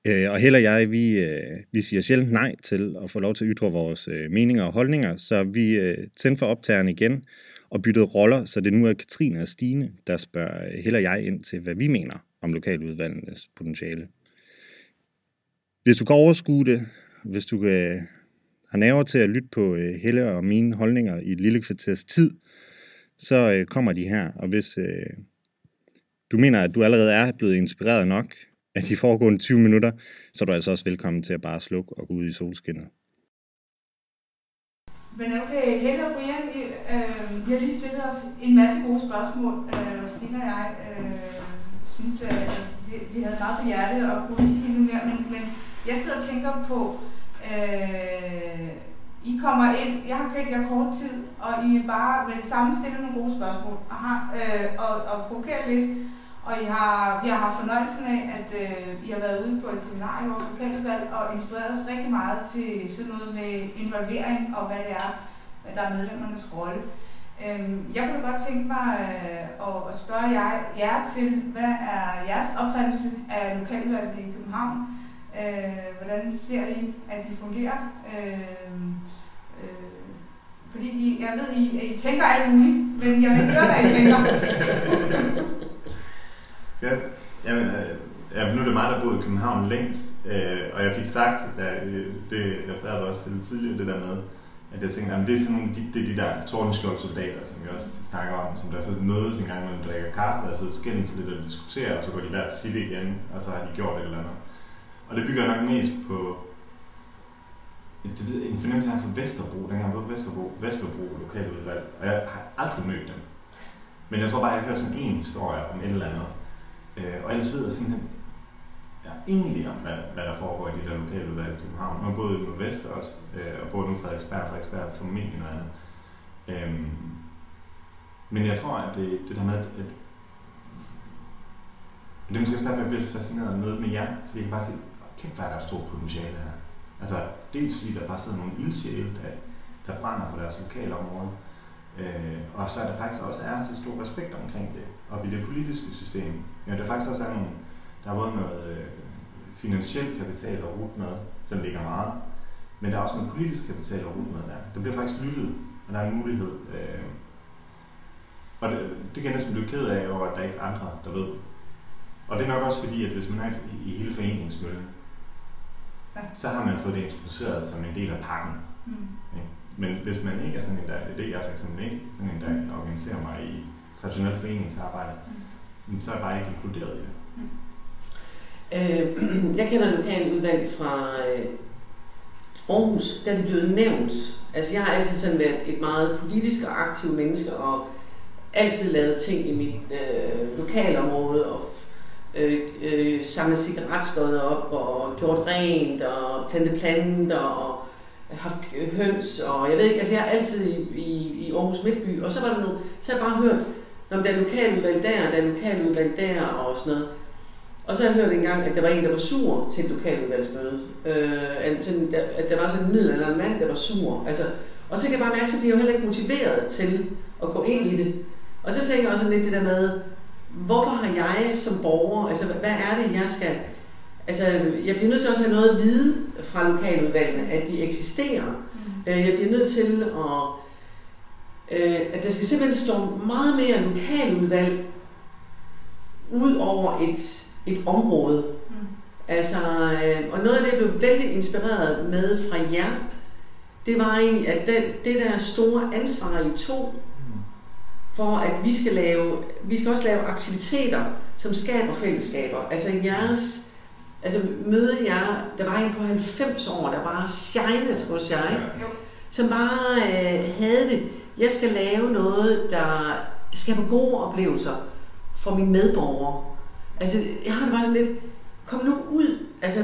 Øh, og heller jeg, vi, øh, vi siger sjældent nej til at få lov til at ytre vores øh, meninger og holdninger, så vi øh, tændte for optageren igen og byttede roller, så det nu er Katrine og Stine, der spørger øh, heller jeg ind til, hvad vi mener om lokaludvalgenes potentiale. Hvis du kan overskue det, hvis du kan, har nerver til at lytte på øh, Helle og mine holdninger i et lille kvarters tid, så øh, kommer de her. Og hvis øh, du mener, at du allerede er blevet inspireret nok af de foregående 20 minutter, så er du altså også velkommen til at bare slukke og gå ud i solskinnet. Men okay, Helle og Brian, I, øh, I har lige stillet os en masse gode spørgsmål. Øh, og Stine og jeg øh, synes, at vi, vi havde meget på hjerte og kunne sige endnu mere. Men, men jeg sidder og tænker på, øh, I kommer ind, jeg har kendt jer kort tid, og I bare med det samme stiller nogle gode spørgsmål. Aha, øh, og, og provokerer lidt. Og I har, vi har haft fornøjelsen af, at øh, I har været ude på et seminar i vores lokaludvalg og inspireret os rigtig meget til sådan noget med involvering og hvad det er, der er medlemmernes rolle. Øhm, jeg kunne godt tænke mig øh, at, at spørge jer, jer til, hvad er jeres opfattelse af lokaludvalget i København? Øh, hvordan ser I, at de fungerer? Øh, øh, fordi I, jeg ved, I, I tænker alt muligt, men jeg vil ikke høre, hvad I tænker. [LAUGHS] Ja, jeg? Jamen, øh, ja, nu er det mig, der boede i København længst, øh, og jeg fik sagt, da, øh, det refererede også til tidligere, det der med, at jeg tænkte, at det er sådan nogle, de, det er de der tordenskjold soldater, som vi også snakker om, som der så mødes en gang, når de drikker kaffe, og så skændes lidt og diskuterer, og så går de hver sit igen, og så har de gjort et eller andet. Og det bygger nok mest på det ved, en fornemmelse her fra Vesterbro, dengang på Vesterbro, Vesterbro lokaludvalg, og jeg har aldrig mødt dem. Men jeg tror bare, jeg har hørt sådan en historie om et eller andet. Øh, og ellers ved jeg simpelthen, jeg har ingen idé om, hvad, hvad der foregår i de der lokale udvalg i København. Jeg har i Nordvest også, øh, og både nu i og Frederiksberg formentlig noget andet. Øhm, men jeg tror, at det, det der med, at, at det er måske også derfor, jeg bliver så fascineret af mødet med jer, fordi jeg kan bare se, kæft, hvad er der stort potentiale her. Altså, dels fordi der bare sidder nogle ildsjæle, der, der brænder på deres lokale område, øh, og så er der faktisk også er så stor respekt omkring det, og i det politiske system. Ja, der faktisk også er nogle, der er både noget øh, finansiel kapital at rute med, som ligger meget, men der er også noget politisk kapital at rute med der. Der bliver faktisk lyttet, og der er en mulighed. Øh, og det, det kan jeg næsten blive ked af over, at der ikke er andre, der ved. Og det er nok også fordi, at hvis man er i, i hele foreningsmøllen, Ja. så har man fået det introduceret som en del af pakken. Mm. Men hvis man ikke er sådan en, der, det er jeg for eksempel ikke, sådan en, der organiserer mig i traditionelt foreningsarbejde, mm. så er jeg bare ikke inkluderet i det. Øh, [CLEARS THROAT] jeg kender lokaludvalg fra øh, Aarhus, der er det blevet nævnt. Altså jeg har altid sådan været et meget politisk og aktiv menneske, og altid lavet ting i mit øh, lokalområde, og øh, øh, samlet cigaretskodder op, og gjort rent, og plantet planter, og haft høns, og jeg ved ikke, altså jeg er altid i, i, i Aarhus Midtby, og så var der nogle, så har jeg bare hørt, når der er lokaludvalg der, der er lokaludvalg der, og sådan noget. Og så har jeg hørt engang, at der var en, der var sur til et lokaludvalgsmøde. Øh, at, sådan, der, at der var sådan en middelalderende mand, der var sur. Altså, og så kan jeg bare mærke, at jeg jo heller ikke motiveret til at gå ind i det. Og så tænker jeg også lidt det der med, hvorfor har jeg som borger, altså hvad er det, jeg skal... Altså, jeg bliver nødt til også at have noget at vide fra lokaludvalgene, at de eksisterer. Mm. Øh, Jeg bliver nødt til at... Øh, at der skal simpelthen stå meget mere lokaludvalg ud over et, et område. Mm. Altså, øh, og noget af det, jeg blev vældig inspireret med fra jer, det var egentlig, at det, det der store ansvar, I tog, for at vi skal lave, vi skal også lave aktiviteter, som skaber fællesskaber. Altså jeres, altså møde jer, der var en på 90 år, der bare shinede hos jer? Jo. som bare øh, havde det. Jeg skal lave noget, der skaber gode oplevelser for mine medborgere. Altså, jeg har det bare sådan lidt, kom nu ud. Altså,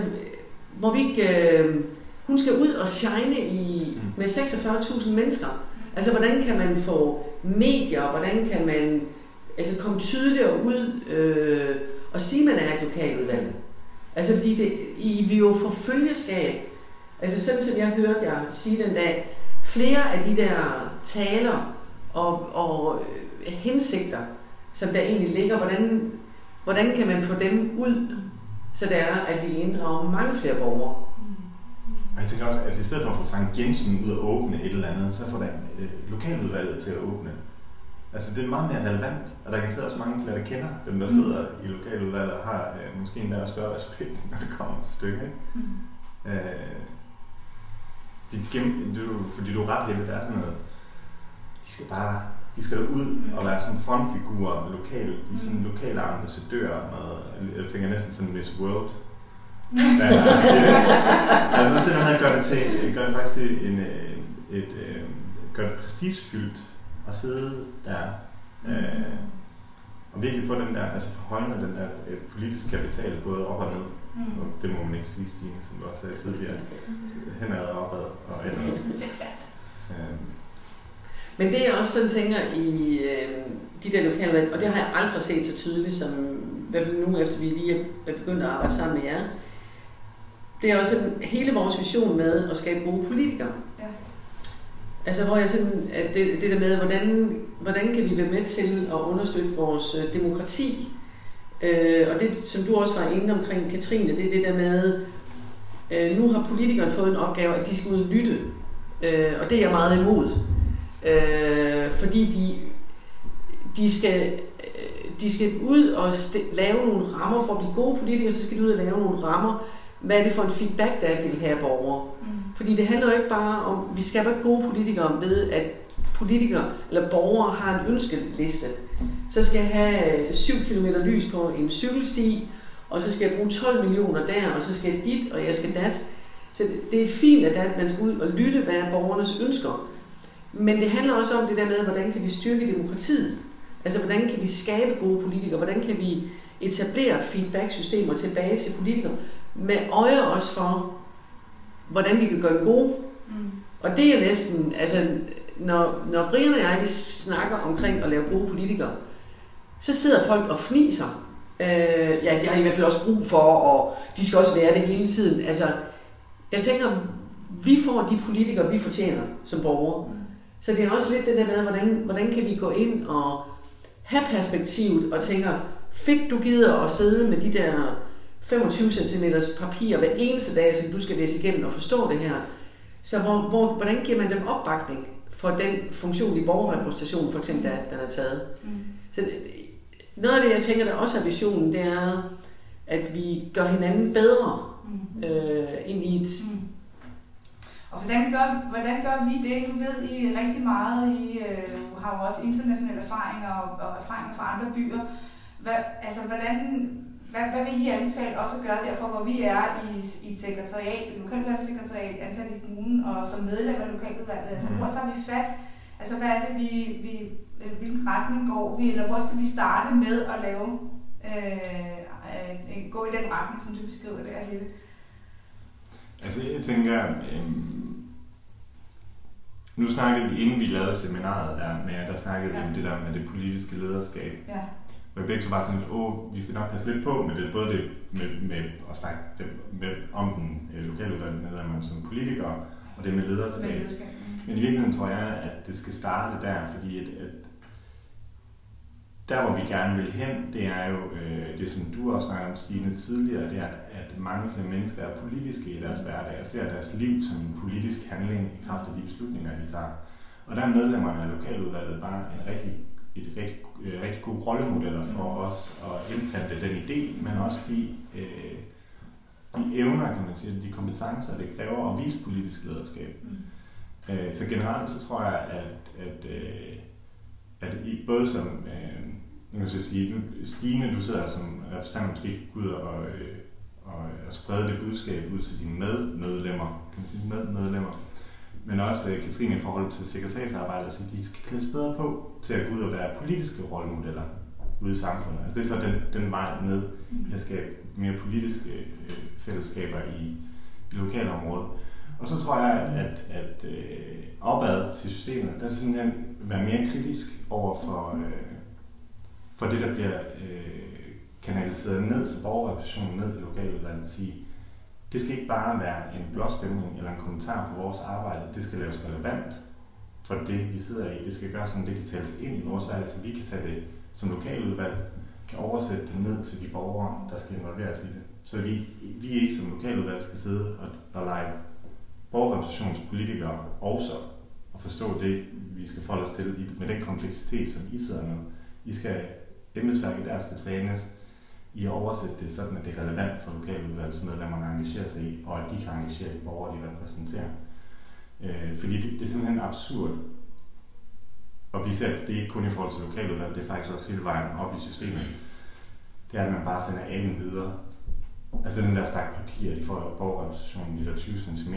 må vi ikke... Øh, hun skal ud og shine i, med 46.000 mennesker. Altså, hvordan kan man få medier, hvordan kan man altså, komme tydeligere ud øh, og sige, at man er et lokaludvalg? Altså, fordi det, I vil jo få følgeskab. Altså, sådan som jeg hørte jer sige den dag, flere af de der taler og, og øh, hensigter, som der egentlig ligger, hvordan, hvordan kan man få dem ud, så det er, at vi inddrager mange flere borgere? Og jeg tænker også, altså i stedet for at få Frank Jensen ud og åbne et eller andet, så får der øh, lokaludvalget til at åbne. Altså det er meget mere relevant, og der kan sidde også mange flere, der kender dem, der sidder i lokaludvalget og har øh, måske endda også større respekt, når det kommer til stykket. Ikke? Mm. Øh, de, gennem, du, fordi du er ret heldig, der er sådan noget, de skal bare, de skal ud og være sådan frontfigurer lokale, de er sådan lokale ambassadører med, jeg tænker næsten sådan Miss World. [LAUGHS] Ja, altså også det der med at gøre det til, gør det faktisk til en, øh, et, øh, gør det prestigefyldt at sidde der, øh, og virkelig få den der, altså forhøjne den der øh, politiske kapital, både op og ned. Mm. Og det må man ikke sige, Stine, som du også sagde tidligere. Henad og opad og indad. Øhm, Men det jeg også sådan tænker i øh, de der lokale og det har jeg aldrig set så tydeligt, som i hvert fald nu, efter vi lige er begyndt at arbejde sammen med jer, det er også sådan, hele vores vision med at skabe gode politikere. Ja. Altså hvor jeg sådan, at det, det der med, hvordan, hvordan kan vi være med til at understøtte vores øh, demokrati? Øh, og det, som du også var inde omkring, Katrine, det er det der med, øh, nu har politikerne fået en opgave, at de skal ud og lytte. Øh, og det er jeg meget imod. Øh, fordi de, de skal, øh, de skal ud og st- lave nogle rammer for at blive gode politikere, så skal de ud og lave nogle rammer. Hvad er det for en feedback, der er, de vil have borgere? Mm. Fordi det handler jo ikke bare om, vi skaber ikke gode politikere ved, at politikere eller borgere har en ønskeliste. Så skal jeg have 7 km lys på en cykelsti, og så skal jeg bruge 12 millioner der, og så skal jeg dit, og jeg skal dat. Så det- det er fint, at man skal ud og lytte, hvad er borgernes ønsker. Men det handler også om det der med, hvordan kan vi styrke demokratiet? Altså, hvordan kan vi skabe gode politikere? Hvordan kan vi etablere feedback-systemer tilbage til politikere, med øje også for, hvordan vi kan gøre dem gode. Mm. Og det er næsten, altså, når, når Brian og jeg vi snakker omkring at lave gode politikere, så sidder folk og fniser. Øh, ja, det har de i hvert fald også brug for, og de skal også være det hele tiden. Altså, jeg tænker, vi får de politikere, vi fortjener som borgere. Så det er også lidt det der med, hvordan, hvordan kan vi gå ind og have perspektivet og tænker, fik du gider at sidde med de der 25 cm papir hver eneste dag, som du skal læse igennem og forstå det her. Så hvor, hvor, hvordan giver man dem opbakning for den funktion i borgerrepræsentation, for eksempel, der, den er taget? Mm. Så noget af det, jeg tænker, der også er visionen, det er, at vi gør hinanden bedre Mm. øh, ind i et... Mm. Og hvordan gør, hvordan gør vi det? Nu ved I rigtig meget. I øh, har jo også internationale erfaringer og, og erfaringer fra andre byer. Hvad, altså, hvordan, hvad, hvad vil I anbefale os at gøre derfor, hvor vi er i, i et sekretariat, et lokalvalgssekretariat, ansat i kommunen og som medlem af lokaludvalget? Altså, Mhm. hvor tager vi fat? Altså, hvad er det, vi, vi, øh, hvilken retning går vi? Eller hvor skal vi starte med at lave, øh, øh, gå i den retning, som du beskriver der, Lille? Altså jeg tænker, øhm, nu snakkede vi, inden vi lavede seminaret der med der snakkede vi Ja. om det der med det politiske lederskab. Ja. Hvor jeg begge to var sådan, at åh, vi skal nok passe lidt på med det, både det med, med at snakke det, med, om den øh, lokaludvalgte medlemmer som politikere, og det med lederskab. Med lederskab. Men i virkeligheden tror jeg, at det skal starte der, fordi at, at der, hvor vi gerne vil hen, det er jo øh, det, som du også snakkede om, Stine, tidligere, det er, at mange flere mennesker er politiske i deres hverdag og ser deres liv som en politisk handling i kraft af de beslutninger, de tager. Og der er medlemmerne af lokaludvalget bare en rigtig, et rigtig, øh, rigtig god rollemodeller for os at indplante den idé, men også de, øh, de evner, kan man sige, de kompetencer, det kræver at vise politisk lederskab. Mm. Øh, Så generelt så tror jeg, at, at, øh, at I både som, øh, nu kan jeg sige, Stine, du sidder som repræsentant, måske ikke ud og, øh, og, og sprede det budskab ud til dine medmedlemmer, kan man sige, medmedlemmer, men også øh, Katrine i forhold til sekretariatsarbejdet, så de skal klædes bedre på til at gå ud og være politiske rollemodeller ude i samfundet. Altså det er så den, den vej ned, at skabe mere politiske øh, fællesskaber i, i lokalområdet. Og så tror jeg, at, at, at øh, opad til systemet, der er simpelthen være mere kritisk over for, øh, for det, der bliver øh, kanaliseret ned for borgerrepræsentationen, ned i lokaludvalget, sige, det skal ikke bare være en blåstemning eller en kommentar på vores arbejde, det skal laves relevant for det, vi sidder i. Det skal gøres sådan, det kan tales ind i vores valg, så vi kan tage det som lokaludvalg, kan oversætte det ned til de borgere, der skal involveres i det. Så vi, vi ikke som lokaludvalg skal sidde og, og lege borgerrepræsentationspolitikere også og forstå det, vi skal forholde os til i- med den kompleksitet, som I sidder med. I skal, embedsværket der skal trænes i at oversætte det sådan, at det er relevant for lokaludvalgsmedlemmerne at engagere sig i, og at de kan engagere de borgere, de repræsenterer. Øh, fordi det, det er simpelthen absurd. Og vi ser, at det er ikke kun i forhold til lokaludvalg, det er faktisk også hele vejen op i systemet. Det er, at man bare sender alen videre. Altså den der stak papir, de får af borgerrepræsentationen, de der 20 cm.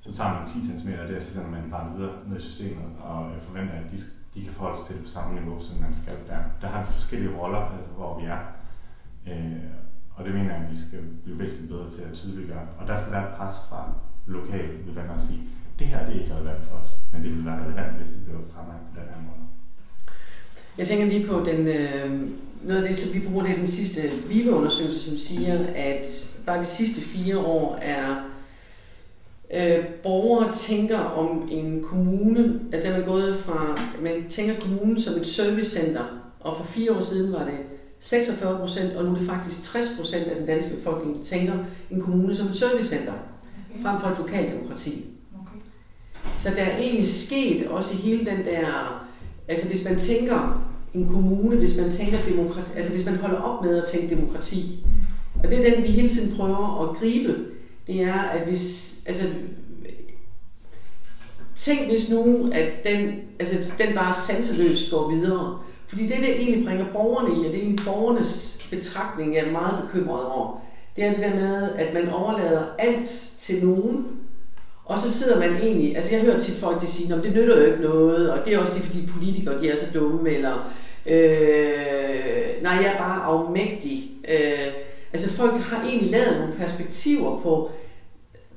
Så tager man 10 cm der, så sender man bare videre ned i systemet, og øh, forventer, at de, de kan forholde sig til det på samme niveau, som man skal der. Der har vi forskellige roller, øh, hvor vi er. Øh, og det mener jeg, at vi skal blive væsentligt bedre til at tydeliggøre. Og der skal være et pres fra lokalt udvalgere at sige, det her det er ikke relevant for os, men det vil være relevant, hvis det bliver fremlagt på den her måde. Jeg tænker lige på den, øh, noget af det, som vi bruger, det er den sidste VIVE-undersøgelse, som siger, at bare de sidste fire år er øh, borgere tænker om en kommune, at den er gået fra, man tænker kommunen som et servicecenter, og for fire år siden var det 46 procent, og nu er det faktisk 60 procent af den danske befolkning, der tænker en kommune som et servicecenter, Okay. frem for et lokaldemokrati. Okay. Så der er egentlig sket også i hele den der, altså hvis man tænker en kommune, hvis man tænker demokrati, altså hvis man holder op med at tænke demokrati, og det er den, vi hele tiden prøver at gribe, det er, at hvis, altså, tænk hvis nu, at den, altså, den bare sanseløst går videre. Fordi det, det egentlig bringer borgerne i, og det er egentlig borgernes betragtning, jeg er meget bekymret over, det er det der med, at man overlader alt til nogen, og så sidder man egentlig, altså jeg hører tit folk, de siger, at det nytter jo ikke noget, og det er også det, fordi politikere de er så dumme, eller Øh, nej, jeg er bare afmægtig. Øh, altså folk har egentlig lavet nogle perspektiver på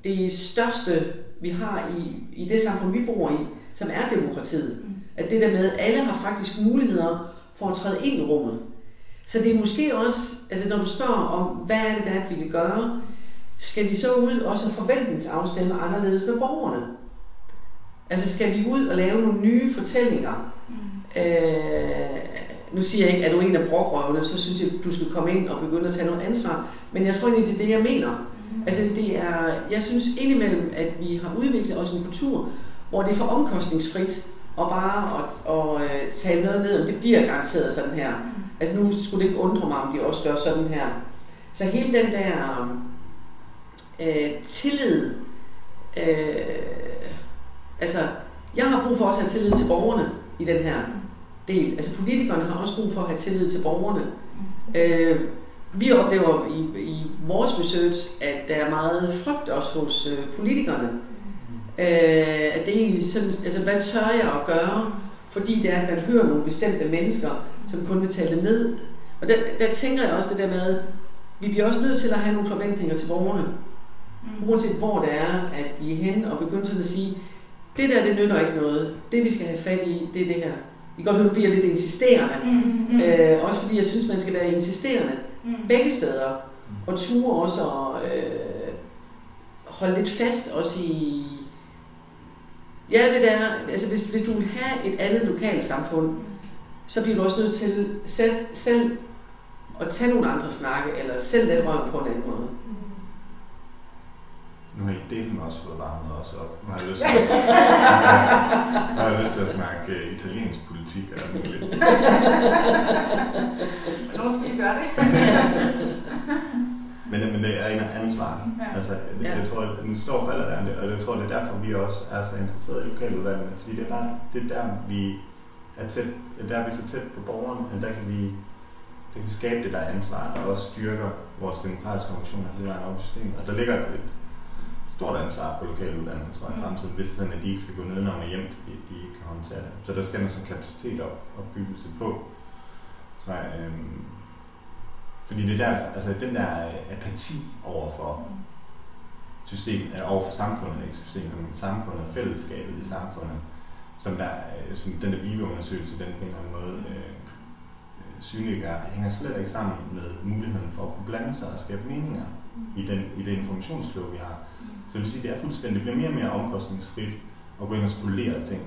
det største, vi har i, i det samfund, vi bor i, som er demokratiet. At det der med, at alle har faktisk muligheder for at træde ind i rummet. Så det er måske også, altså når du spørger om, hvad er det der, vi vil gøre, skal vi så ud også forventningsafstemme anderledes med borgerne? Altså skal vi ud og lave nogle nye fortællinger? Mm. Øh, nu siger jeg ikke, at du er en af brokrøvene, så synes jeg, du skal komme ind og begynde at tage noget ansvar. Men jeg tror egentlig, det er det, jeg mener. Mm. Altså det er, jeg synes indimellem, at vi har udviklet også en kultur, hvor det er for omkostningsfrit og bare at, at, at øh, tale noget ned, og det bliver garanteret sådan her. Mm. Altså nu skulle det ikke undre mig, om de også gør sådan her. Så hele den der øh, tillid, øh, altså jeg har brug for også at have tillid til borgerne i den her del. Altså politikerne har også brug for at have tillid til borgerne. Øh, vi oplever i, i vores research, at der er meget frygt også hos øh, politikerne. Øh, at det er egentlig sådan, altså hvad tør jeg at gøre, fordi det er, at man hører nogle bestemte mennesker, som kun vil tale det ned. Og der, der tænker jeg også det der med, vi bliver også nødt til at have nogle forventninger til borgerne. Mm. Uanset hvor det er, at vi er hen og begynder til at sige, det der, det nytter ikke noget. Det vi skal have fat i, det er det her. Vi kan godt høre, at bliver lidt insisterende. Mm, mm. Øh, også fordi jeg synes, man skal være insisterende mm. begge steder. Og ture også at øh, holde lidt fast også i... Ja, det der, altså hvis, hvis du vil have et andet lokalt samfund, så bliver du også nødt til selv, selv at tage nogle andre snakke, eller selv lade røven på en anden måde. Mm. Har delen også fået varmet os op. Nu har jeg lyst [LAUGHS] til at, har jeg lyst til at snakke uh, italiensk politik eller muligt. Nu skal vi gøre det. [LAUGHS] men, men det er en ansvar. Ja. Altså, ja. jeg tror, at den står falder der, og jeg tror, det er derfor, vi også er så interesserede i lokaludvalgene. Fordi det er, bare, det er der, vi er tæt, det er der, vi så tæt på borgeren, men der kan vi, der kan skabe det der ansvar, og også styrker vores demokratiske funktioner hele vejen op i systemet. Og der ligger et stort ansvar på lokaluddannet, tror jeg, i fremtiden, hvis sådan, at de ikke skal gå nedenom og hjem, fordi de ikke kan håndtere det. Så der skal noget sådan kapacitet op, opbyggelse på. Så, øhm, fordi det der, altså den der apati over for systemet, over for samfundet, ikke systemet, men samfundet, fællesskabet i samfundet, som, der, øh, som den der VIVE-undersøgelse, den på en eller anden måde øh, synliggør, hænger slet ikke sammen med muligheden for at kunne blande sig og skabe meninger i, den, i det informationsflow, vi har. Så det vil sige, det er fuldstændig, det bliver mere og mere omkostningsfrit at gå ind og spolere ting.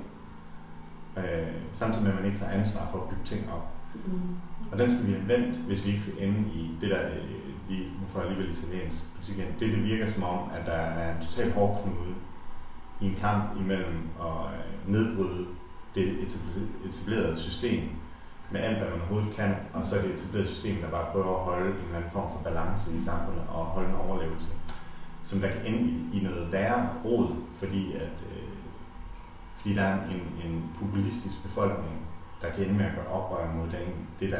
Øh, samtidig med, at man ikke tager ansvar for at bygge ting op. Mm. Og den skal vi have vendt, hvis vi ikke skal ende i det der, vi, øh, nu får jeg alligevel italiensk politik igen, det, det virker som om, at der er en total hårdknude i en kamp imellem at øh, nedbryde det etablerede system med alt, hvad man overhovedet kan, og så er det etablerede system, der bare prøver at holde en eller anden form for balance i samfundet og holde en overlevelse som der kan ende i, i noget værre råd, fordi at øh, fordi der er en, en populistisk befolkning, der kan ende med at gøre oprør mod det, det der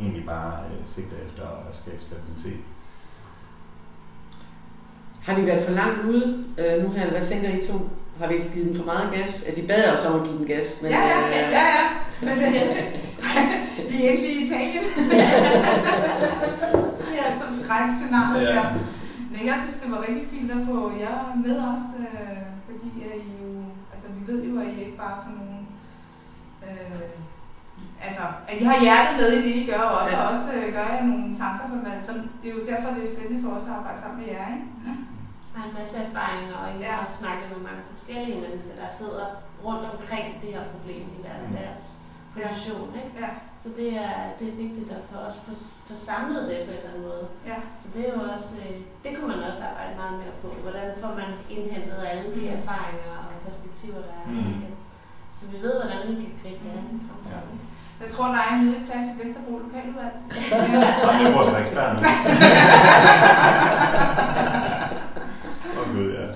egentlig bare øh, sigter efter at skabe stabilitet. Har vi været for langt ude øh, nu her? Hvad tænker I to? Har vi givet dem for meget gas? Altså, de bad os om at give dem gas. Men, ja, ja, ja, ja, ja. Men øh, vi er ikke lige i Italien. [LAUGHS] det er som skrækscenarie. Ja. Men jeg synes, det var rigtig fint at få jer med os, øh, fordi at I jo, altså vi ved jo, at I ikke bare sådan nogle, øh, altså at I har hjertet med i det, I gør, og også, ja. også øh, gør jer nogle tanker, som, er, som det er jo derfor, det er spændende for os at arbejde sammen med jer, ikke? Ja. Jeg har en masse erfaringer, og jeg ja. har snakket med mange forskellige mennesker, der sidder rundt omkring det her problem i hver mm. deres position. Ikke? Ja. Så det er, det er vigtigt at få, også få, få samlet det på en eller anden måde. Ja. Så det er jo også, øh, det kunne man også arbejde meget mere på. Hvordan får man indhentet alle de mm. erfaringer og perspektiver, der er. Mm. Så vi ved, hvordan vi kan gribe det an i fremtiden. Jeg tror, der er en ledig plads i Vesterbro Lokaludvalg. Ja. Og bor er ekspert nu. [LAUGHS] Åh gud, ja.